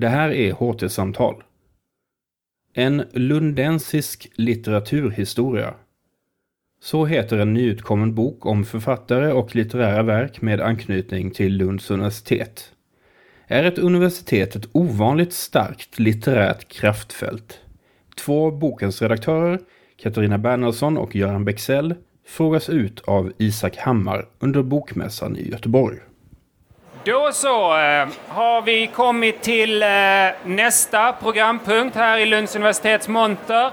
Det här är HT-samtal. En lundensisk litteraturhistoria. Så heter en nyutkommen bok om författare och litterära verk med anknytning till Lunds universitet. Är ett universitet ett ovanligt starkt litterärt kraftfält? Två bokens redaktörer, Katarina Bernhardsson och Göran Bexell, frågas ut av Isak Hammar under Bokmässan i Göteborg. Då så eh, har vi kommit till eh, nästa programpunkt här i Lunds universitets monter.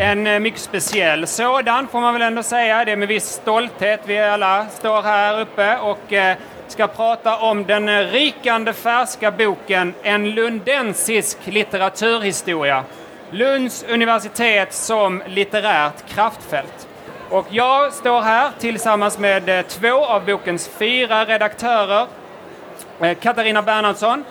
En eh, mycket speciell sådan får man väl ändå säga. Det är med viss stolthet vi alla står här uppe och eh, ska prata om den eh, rikande färska boken En lundensisk litteraturhistoria. Lunds universitet som litterärt kraftfält. Och jag står här tillsammans med eh, två av bokens fyra redaktörer Katarina Bernhardsson,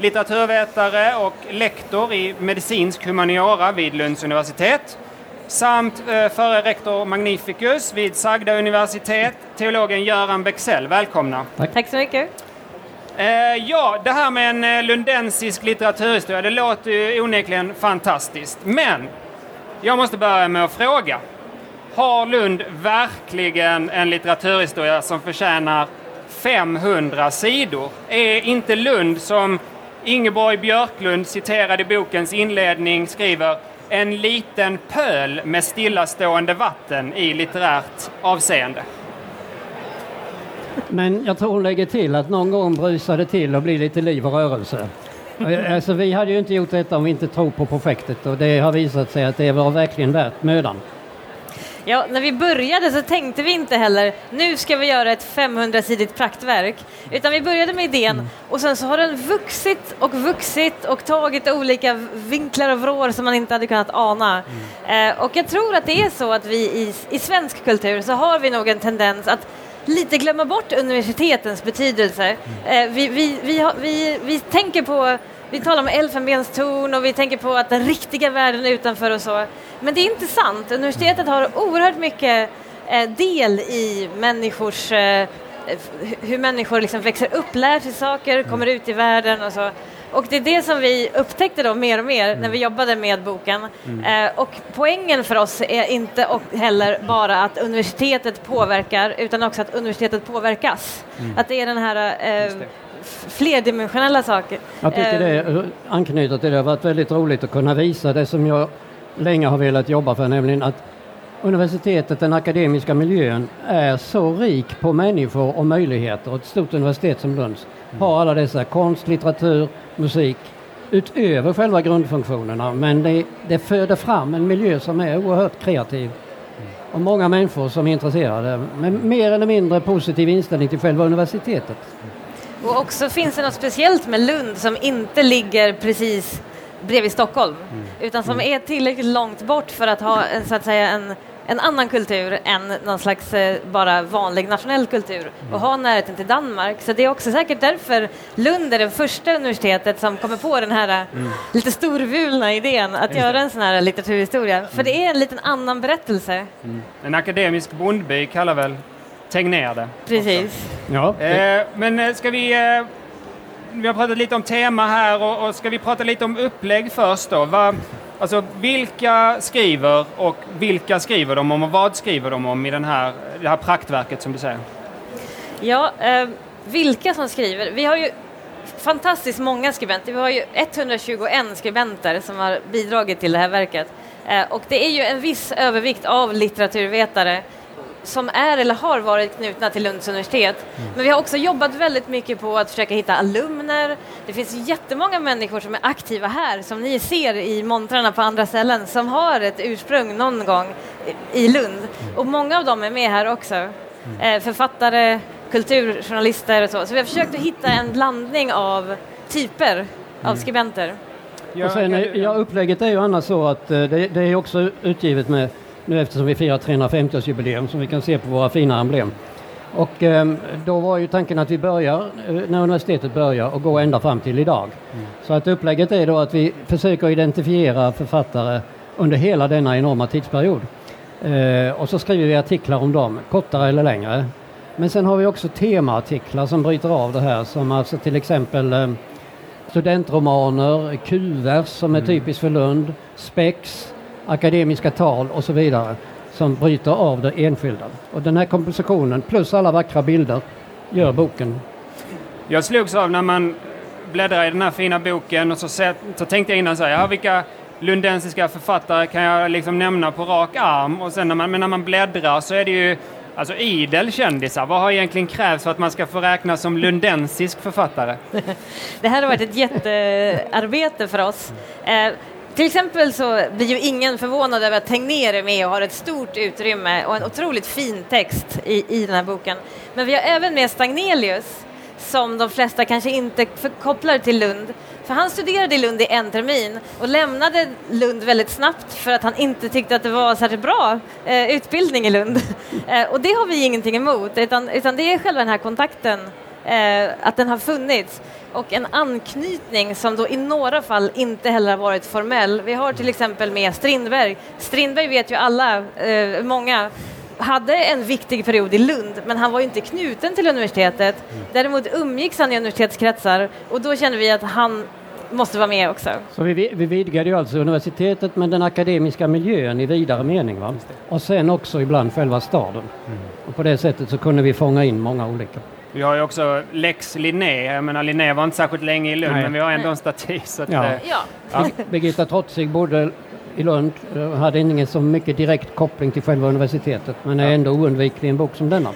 litteraturvetare och lektor i medicinsk humaniora vid Lunds universitet samt eh, före rektor magnificus vid Sagda universitet, teologen Göran Bexell. Välkomna! Tack, Tack så mycket! Eh, ja, det här med en eh, lundensisk litteraturhistoria, det låter ju onekligen fantastiskt. Men jag måste börja med att fråga. Har Lund verkligen en litteraturhistoria som förtjänar 500 sidor. Är inte Lund, som Ingeborg Björklund citerad i bokens inledning skriver, en liten pöl med stillastående vatten i litterärt avseende? Men jag tror hon lägger till att någon gång brusar det till och blir lite liv och rörelse. Alltså, vi hade ju inte gjort detta om vi inte tror på projektet och det har visat sig att det var verkligen värt mödan. Ja, när vi började så tänkte vi inte heller nu ska vi göra ett 500-sidigt praktverk, utan vi började med idén mm. och sen så har den vuxit och vuxit och tagit olika vinklar och vrår som man inte hade kunnat ana. Mm. Eh, och jag tror att det är så att vi i, i svensk kultur så har vi nog en tendens att lite glömma bort universitetens betydelse. Eh, vi, vi, vi, har, vi, vi tänker på vi talar om elfenbenstorn och vi tänker på att den riktiga världen är utanför och så. Men det är inte sant. Universitetet har oerhört mycket eh, del i människors eh, hur människor liksom växer upp, lär sig saker, mm. kommer ut i världen och så. Och det är det som vi upptäckte då mer och mer mm. när vi jobbade med boken. Mm. Eh, och poängen för oss är inte heller bara att universitetet påverkar utan också att universitetet påverkas. Mm. Att det är den här eh, flerdimensionella saker. Jag tycker det eh, anknyter till det. Det har varit väldigt roligt att kunna visa det som jag länge har velat jobba för, nämligen att universitetet, den akademiska miljön, är så rik på människor och möjligheter. Ett stort universitet som Lunds har alla dessa konst, litteratur, musik utöver själva grundfunktionerna. Men det, det föder fram en miljö som är oerhört kreativ och många människor som är intresserade med mer eller mindre positiv inställning till själva universitetet. Och också finns det något speciellt med Lund som inte ligger precis bredvid Stockholm, mm. utan som mm. är tillräckligt långt bort för att ha en, så att säga, en, en annan kultur än någon slags eh, bara vanlig nationell kultur och ha närheten till Danmark. Så det är också säkert därför Lund är det första universitetet som kommer på den här eh, mm. lite storvulna idén att göra en sån här litteraturhistoria. För det är en liten annan berättelse. Mm. En akademisk bondby kallar väl Tegnér det. Precis. Ja, eh, men eh, ska vi... Eh, vi har pratat lite om tema här och, och ska vi prata lite om upplägg först då? Va, alltså vilka skriver och vilka skriver de om och vad skriver de om i den här, det här praktverket som du säger? Ja, eh, vilka som skriver? Vi har ju fantastiskt många skribenter. Vi har ju 121 skribenter som har bidragit till det här verket. Eh, och det är ju en viss övervikt av litteraturvetare som är eller har varit knutna till Lunds universitet. Mm. Men vi har också jobbat väldigt mycket på att försöka hitta alumner. Det finns jättemånga människor som är aktiva här, som ni ser i montrarna på andra ställen, som har ett ursprung någon gång i Lund. Mm. Och många av dem är med här också. Mm. Eh, författare, kulturjournalister och så. Så vi har försökt att hitta en blandning av typer av mm. skribenter. Och sen, ja, upplägget är ju annars så att eh, det, det är också utgivet med nu eftersom vi firar 350-årsjubileum som vi kan se på våra fina emblem. Och eh, då var ju tanken att vi börjar eh, när universitetet börjar och går ända fram till idag. Mm. Så att upplägget är då att vi försöker identifiera författare under hela denna enorma tidsperiod. Eh, och så skriver vi artiklar om dem, kortare eller längre. Men sen har vi också temaartiklar som bryter av det här som alltså till exempel eh, studentromaner, kuvers som är typiskt för Lund, spex, akademiska tal och så vidare som bryter av det enskilda. Och den här kompositionen plus alla vackra bilder gör boken. Jag slogs av när man bläddrar i den här fina boken och så, så, så tänkte jag innan så här, ja, vilka lundensiska författare kan jag liksom nämna på rak arm? Och sen när man, men när man bläddrar så är det ju Alltså idel kändisar, vad har egentligen krävts för att man ska få räknas som lundensisk författare? Det här har varit ett jättearbete för oss. Till exempel så blir ju ingen förvånad över att Tegnér är med och har ett stort utrymme och en otroligt fin text i, i den här boken. Men vi har även med Stagnelius som de flesta kanske inte kopplar till Lund. För han studerade i Lund i en termin och lämnade Lund väldigt snabbt för att han inte tyckte att det var särskilt bra eh, utbildning i Lund. eh, och det har vi ingenting emot, utan, utan det är själva den här kontakten, att den har funnits och en anknytning som då i några fall inte heller har varit formell. Vi har till exempel med Strindberg. Strindberg vet ju alla, eh, många, hade en viktig period i Lund, men han var inte knuten till universitetet. Däremot umgicks han i universitetskretsar och då kände vi att han måste vara med också. Så vi, vi vidgade ju alltså universitetet med den akademiska miljön i vidare mening. Va? Och sen också ibland själva staden. Mm. Och på det sättet så kunde vi fånga in många olika. Vi har ju också Lex Linné. Jag menar Linné var inte särskilt länge i Lund Nej. men vi har ändå en staty. Så ja. Ja. ja. Birgitta Trotzig bodde i Lund. Hade ingen så mycket direkt koppling till själva universitetet men är ändå oundviklig i en bok som denna.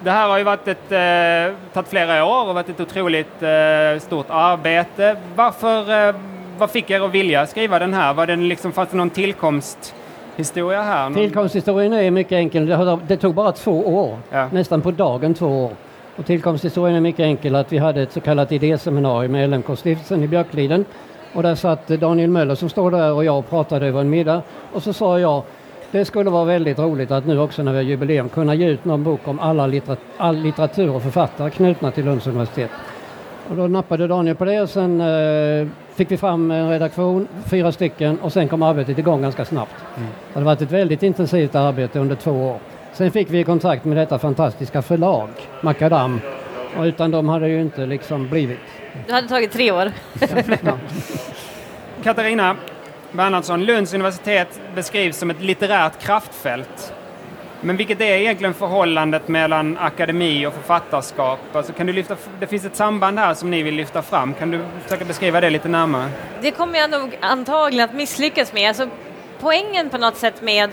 Det här har ju varit ett, eh, tagit flera år och varit ett otroligt eh, stort arbete. Varför, eh, vad fick er att vilja skriva den här? Var det liksom, fanns det någon tillkomsthistoria här? Någon... Tillkomsthistorien är mycket enkel. Det, det tog bara två år, ja. nästan på dagen två år. Och tillkomsthistorien är mycket enkel att vi hade ett så kallat idéseminarium med LMK-stiftelsen i Björkliden och där satt Daniel Möller som står där och jag och pratade över en middag. Och så sa jag, det skulle vara väldigt roligt att nu också när vi har jubileum kunna ge ut någon bok om alla litteratur, all litteratur och författare knutna till Lunds universitet. Och då nappade Daniel på det och sen eh, fick vi fram en redaktion, fyra stycken och sen kom arbetet igång ganska snabbt. Mm. Det har varit ett väldigt intensivt arbete under två år. Sen fick vi kontakt med detta fantastiska förlag, Macadam. Och utan dem hade det ju inte liksom blivit. Det hade tagit tre år. Katarina Bernhardsson, Lunds universitet beskrivs som ett litterärt kraftfält. Men vilket är egentligen förhållandet mellan akademi och författarskap? Alltså kan du lyfta, det finns ett samband här som ni vill lyfta fram. Kan du försöka beskriva det lite närmare? Det kommer jag nog antagligen att misslyckas med. Alltså, poängen på något sätt med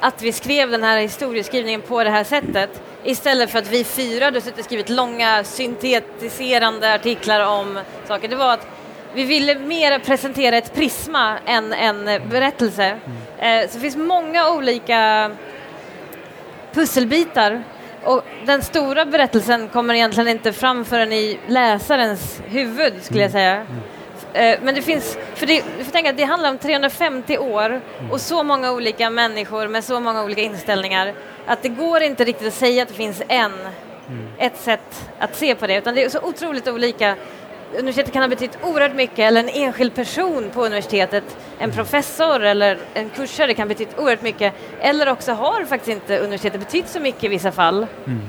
att vi skrev den här historieskrivningen på det här sättet istället för att vi fyra hade suttit och skrivit långa syntetiserande artiklar om saker. Det var att vi ville mer presentera ett prisma än en berättelse. Mm. Så det finns många olika pusselbitar och den stora berättelsen kommer egentligen inte fram förrän i läsarens huvud skulle jag säga. Mm. Eh, men det finns, för det, får tänka att det handlar om 350 år och så många olika människor med så många olika inställningar att det går inte riktigt att säga att det finns en, mm. ett sätt att se på det utan det är så otroligt olika. Universitetet kan ha betytt oerhört mycket eller en enskild person på universitetet, en mm. professor eller en kursare kan ha betytt oerhört mycket eller också har faktiskt inte universitetet betytt så mycket i vissa fall. Mm.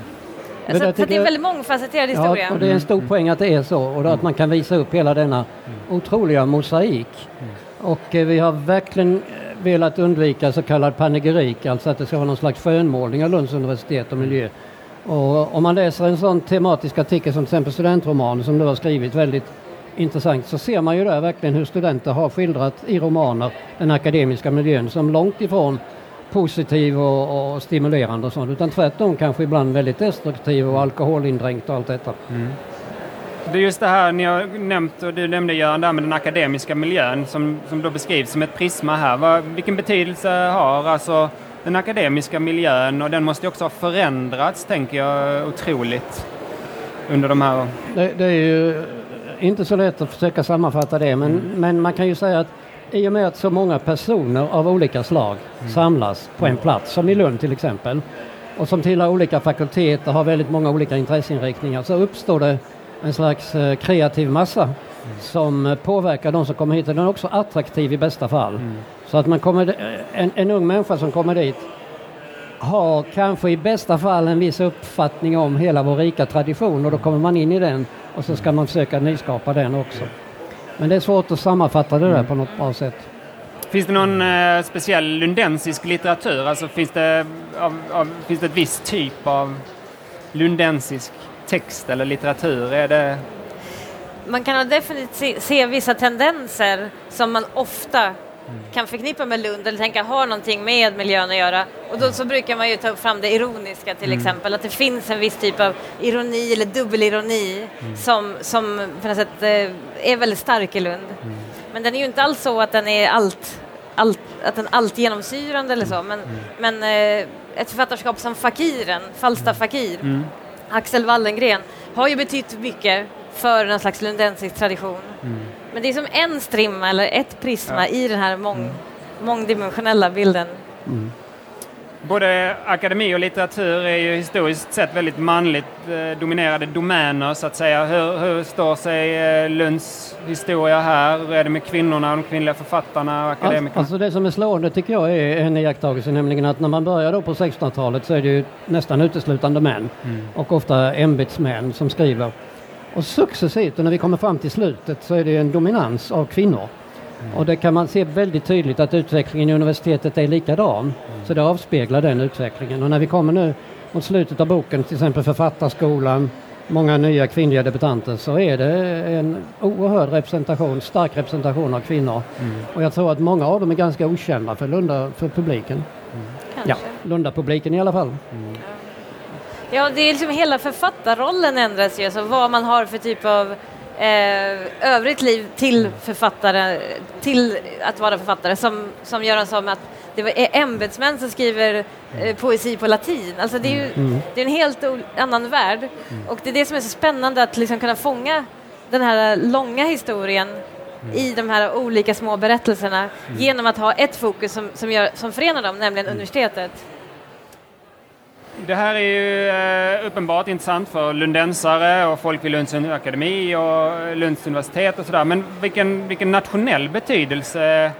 Så, så det är en väldigt mångfacetterad historia. Ja, och det är en stor poäng att det är så och att man kan visa upp hela denna otroliga mosaik. Och eh, vi har verkligen eh, velat undvika så kallad panegyrik, alltså att det ska vara någon slags skönmålning av Lunds universitet och miljö. Och om man läser en sån tematisk artikel som till exempel studentromanen som du har skrivit väldigt intressant så ser man ju där verkligen hur studenter har skildrat i romaner den akademiska miljön som långt ifrån positiv och, och stimulerande och sånt utan tvärtom kanske ibland väldigt destruktiv och alkoholindränkt och allt detta. Mm. Det är just det här ni har nämnt och du nämnde Göran där med den akademiska miljön som, som då beskrivs som ett prisma här. Vad, vilken betydelse har alltså den akademiska miljön och den måste ju också ha förändrats tänker jag otroligt under de här... Det, det är ju inte så lätt att försöka sammanfatta det men, mm. men man kan ju säga att i och med att så många personer av olika slag mm. samlas på en plats, som i Lund till exempel, och som tillhör olika fakulteter och har väldigt många olika intresseinriktningar, så uppstår det en slags eh, kreativ massa mm. som påverkar de som kommer hit. Och den är också attraktiv i bästa fall. Mm. Så att man kommer, en, en ung människa som kommer dit har kanske i bästa fall en viss uppfattning om hela vår rika tradition och då kommer man in i den och så ska man försöka nyskapa den också. Men det är svårt att sammanfatta det där på något bra sätt. Finns det någon eh, speciell lundensisk litteratur? Alltså finns det, av, av, finns det ett visst typ av lundensisk text eller litteratur? Är det... Man kan definitivt se, se vissa tendenser som man ofta kan förknippa med Lund eller tänka har någonting med miljön att göra. Och då så brukar man ju ta fram det ironiska till exempel, att det finns en viss typ av ironi eller dubbelironi som, som på något sätt eh, är väldigt stark i Lund. Men den är ju inte alls så att den är allt, allt, att den allt genomsyrande eller så, men, men eh, ett författarskap som Fakiren, Falstaff Fakir, Axel Wallengren, har ju betytt mycket för någon slags lundensisk tradition. Men det är som en strimma eller ett prisma i den här mång, mångdimensionella bilden. Både akademi och litteratur är ju historiskt sett väldigt manligt eh, dominerade domäner så att säga. Hur, hur står sig eh, Lunds historia här? Hur är det med kvinnorna, de kvinnliga författarna och akademikerna? Alltså det som är slående tycker jag är en iakttagelse, nämligen att när man börjar då på 1600-talet så är det ju nästan uteslutande män och ofta ämbetsmän som skriver. Och successivt, och när vi kommer fram till slutet, så är det en dominans av kvinnor. Och det kan man se väldigt tydligt att utvecklingen i universitetet är likadan. Så det avspeglar den utvecklingen. Och när vi kommer nu mot slutet av boken, till exempel Författarskolan, många nya kvinnliga debutanter, så är det en oerhörd representation, stark representation av kvinnor. Och jag tror att många av dem är ganska okända för, Lunda, för publiken. Kanske. Ja, Lunda-publiken i alla fall. Ja, det är liksom hela författarrollen ändras ju, alltså vad man har för typ av eh, övrigt liv till författare, till att vara författare, som, som Göran sa med att det var- är ämbetsmän som skriver eh, poesi på latin. Alltså det är ju det är en helt annan värld. Och det är det som är så spännande att liksom kunna fånga den här långa historien i de här olika små berättelserna genom att ha ett fokus som, som, gör, som förenar dem, nämligen universitetet. Det här är ju eh, uppenbart intressant för lundensare och folk vid Lunds akademi och Lunds universitet och sådär. Men vilken, vilken nationell betydelse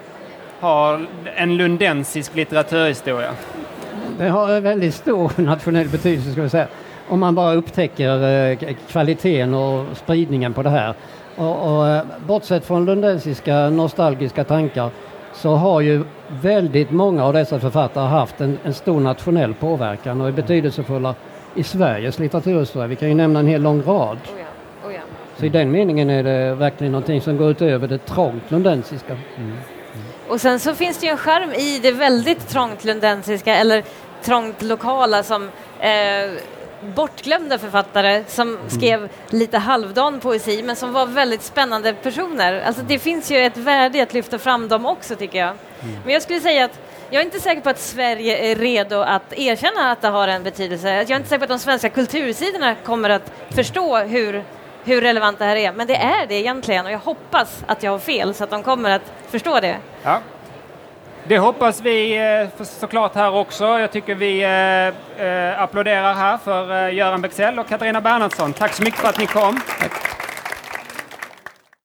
har en lundensisk litteraturhistoria? Det har en väldigt stor nationell betydelse ska vi säga. Om man bara upptäcker eh, kvaliteten och spridningen på det här. Och, och, eh, bortsett från lundensiska nostalgiska tankar så har ju väldigt många av dessa författare haft en, en stor nationell påverkan och är betydelsefulla i Sveriges litteraturhistoria. Vi kan ju nämna en hel lång rad. Oh ja, oh ja. Så i den meningen är det verkligen någonting som går utöver det trångt lundensiska. Och sen så finns det ju en skärm i det väldigt trångt lundensiska eller trångt lokala som eh, bortglömda författare som skrev lite halvdan poesi men som var väldigt spännande personer. Alltså det finns ju ett värde i att lyfta fram dem också tycker jag. Men jag skulle säga att jag är inte säker på att Sverige är redo att erkänna att det har en betydelse. Jag är inte säker på att de svenska kultursidorna kommer att förstå hur, hur relevant det här är. Men det är det egentligen och jag hoppas att jag har fel så att de kommer att förstå det. Ja. Det hoppas vi eh, såklart här också. Jag tycker vi eh, eh, applåderar här för Göran Bexell och Katarina Bernhardsson. Tack så mycket för att ni kom.